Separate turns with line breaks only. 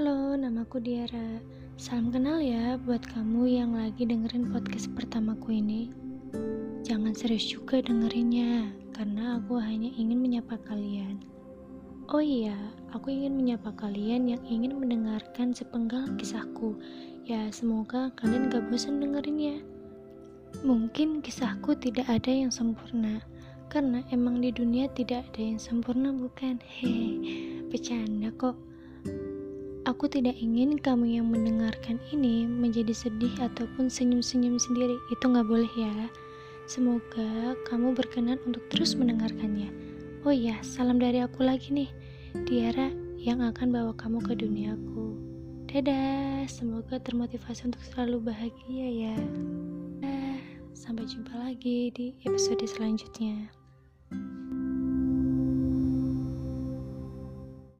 namaku Diara. Salam kenal ya buat kamu yang lagi dengerin podcast pertamaku ini. Jangan serius juga dengerinnya, karena aku hanya ingin menyapa kalian. Oh iya, aku ingin menyapa kalian yang ingin mendengarkan sepenggal kisahku. Ya, semoga kalian gak bosan dengerinnya. Mungkin kisahku tidak ada yang sempurna, karena emang di dunia tidak ada yang sempurna bukan? Hehe, bercanda kok. Aku tidak ingin kamu yang mendengarkan ini menjadi sedih ataupun senyum-senyum sendiri. Itu nggak boleh ya. Semoga kamu berkenan untuk terus mendengarkannya. Oh iya, salam dari aku lagi nih, Tiara yang akan bawa kamu ke duniaku. Dadah, semoga termotivasi untuk selalu bahagia ya. Sampai jumpa lagi di episode selanjutnya.